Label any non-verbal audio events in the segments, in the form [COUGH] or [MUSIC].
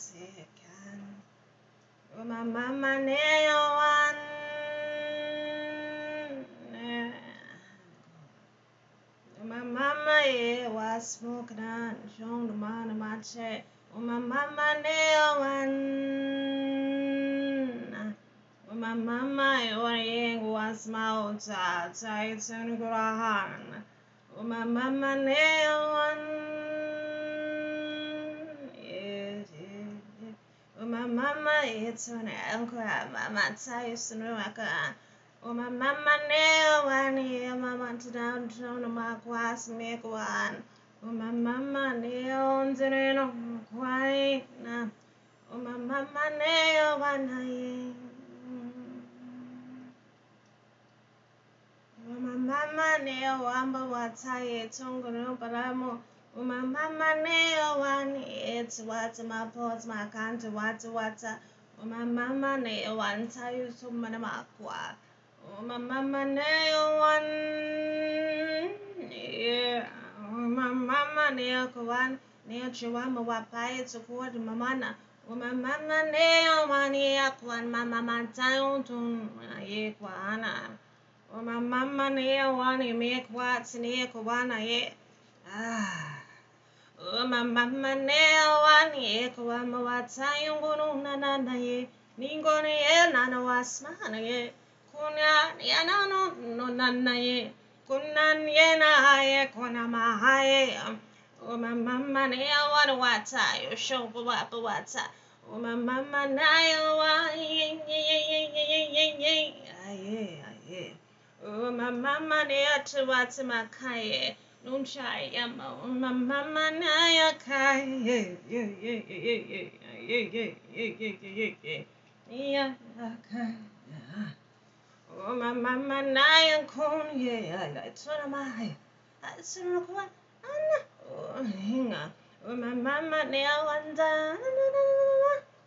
Mexican Mama Neo one My mama e was smoking on John the man my chair My mama Neo one My mama e yeah was my old child tight and grown My mama Neo one mama yetu nayankwa mama tayisunumaka Oma mama neo wani mama tdown tona makwas mekwan Oma mama neo nzireno kwai na. Oma mama neo wanaye Oma mama neo wamba wataye tongoro paramo my mama nail one it's what my pots my can't what what. Oh my mama nail one tie so many aqua. My mama nail one. Yeah. My mama nail one. Nail chihuahua wapai to court mamana. Oh, my mama nail one. Yeah, one. My mama tail to yeah. Oh, my mama nail one. You make what's near kwana. Yeah. Ah. Umamamanewane kawamatayungununanaye ningone nanawasmanaye kunya yanano nonanaye kunan yenaye kunamahaye umamamanewanawatayo shobawapawata umamamanayewa aye aye. Umamamaneatuwatimakaye mama. Nun my mama na ya kai. Ye ye ye ye ye ye ye ye ye ye ye ye. Yeah, okay. Yeah. Oh, my mama naya kun ye I told him I I said what oh hinga oh my mama ne wanda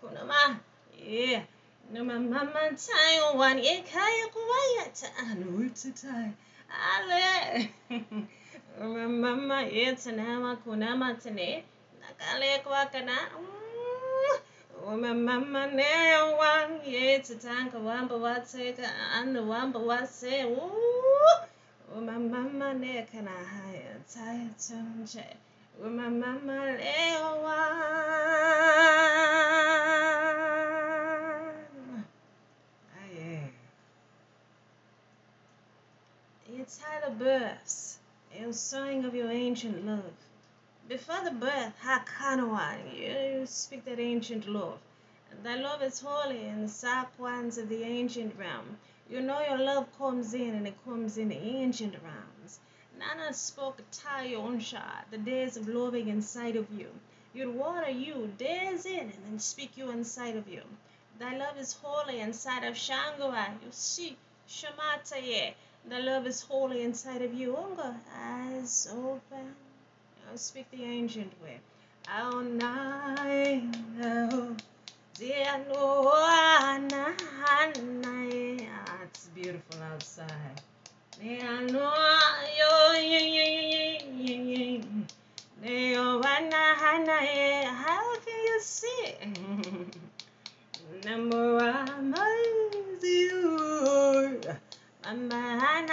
kuna ma yeah no my mama tayo one ye kaya kuwaya ta anu ulti tai ale oh mama etanama kunama tane nakalekwa kana mm. mama newa yetatanka wamba wateka anu wamba wase mama nekana haya taya tunje mama lewa yeah. It's had a burst a song of your ancient love. Before the birth, Hakanawan, you speak that ancient love. Thy love is holy in the sap ones of the ancient realm. You know your love comes in and it comes in the ancient realms. Nana spoke Tayonsha, the days of loving inside of you. You'd water you days in and then speak you inside of you. Thy love is holy inside of Shangua. You see, Shamataye. The love is holy inside of you. Unga, eyes open. I'll speak the ancient way. Ah, it's beautiful outside. How can you see? [LAUGHS] Number one.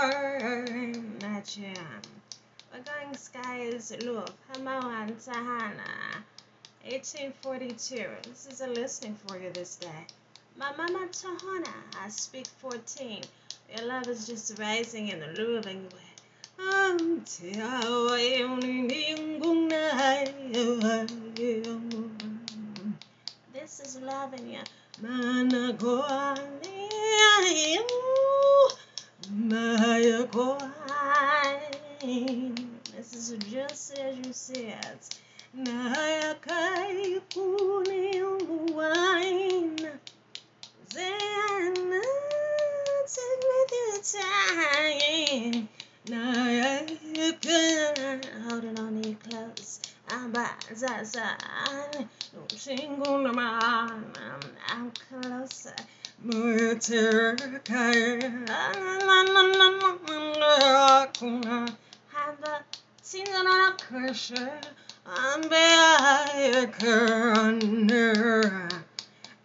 Hallelujah. Wagang skies look, Hamawan Tahana, 1842. This is a listening for you this day. My mama Tahana, I speak 14. Your love is just rising in a loving way. This is loving you. Mana This is just as you said. Nayakai kuni wine. Then take me through time. Nayakai holding on you close. I'm by the side. No single man. I'm closer.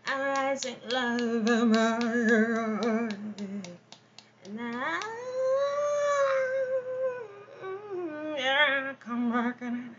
Rising love my and I come working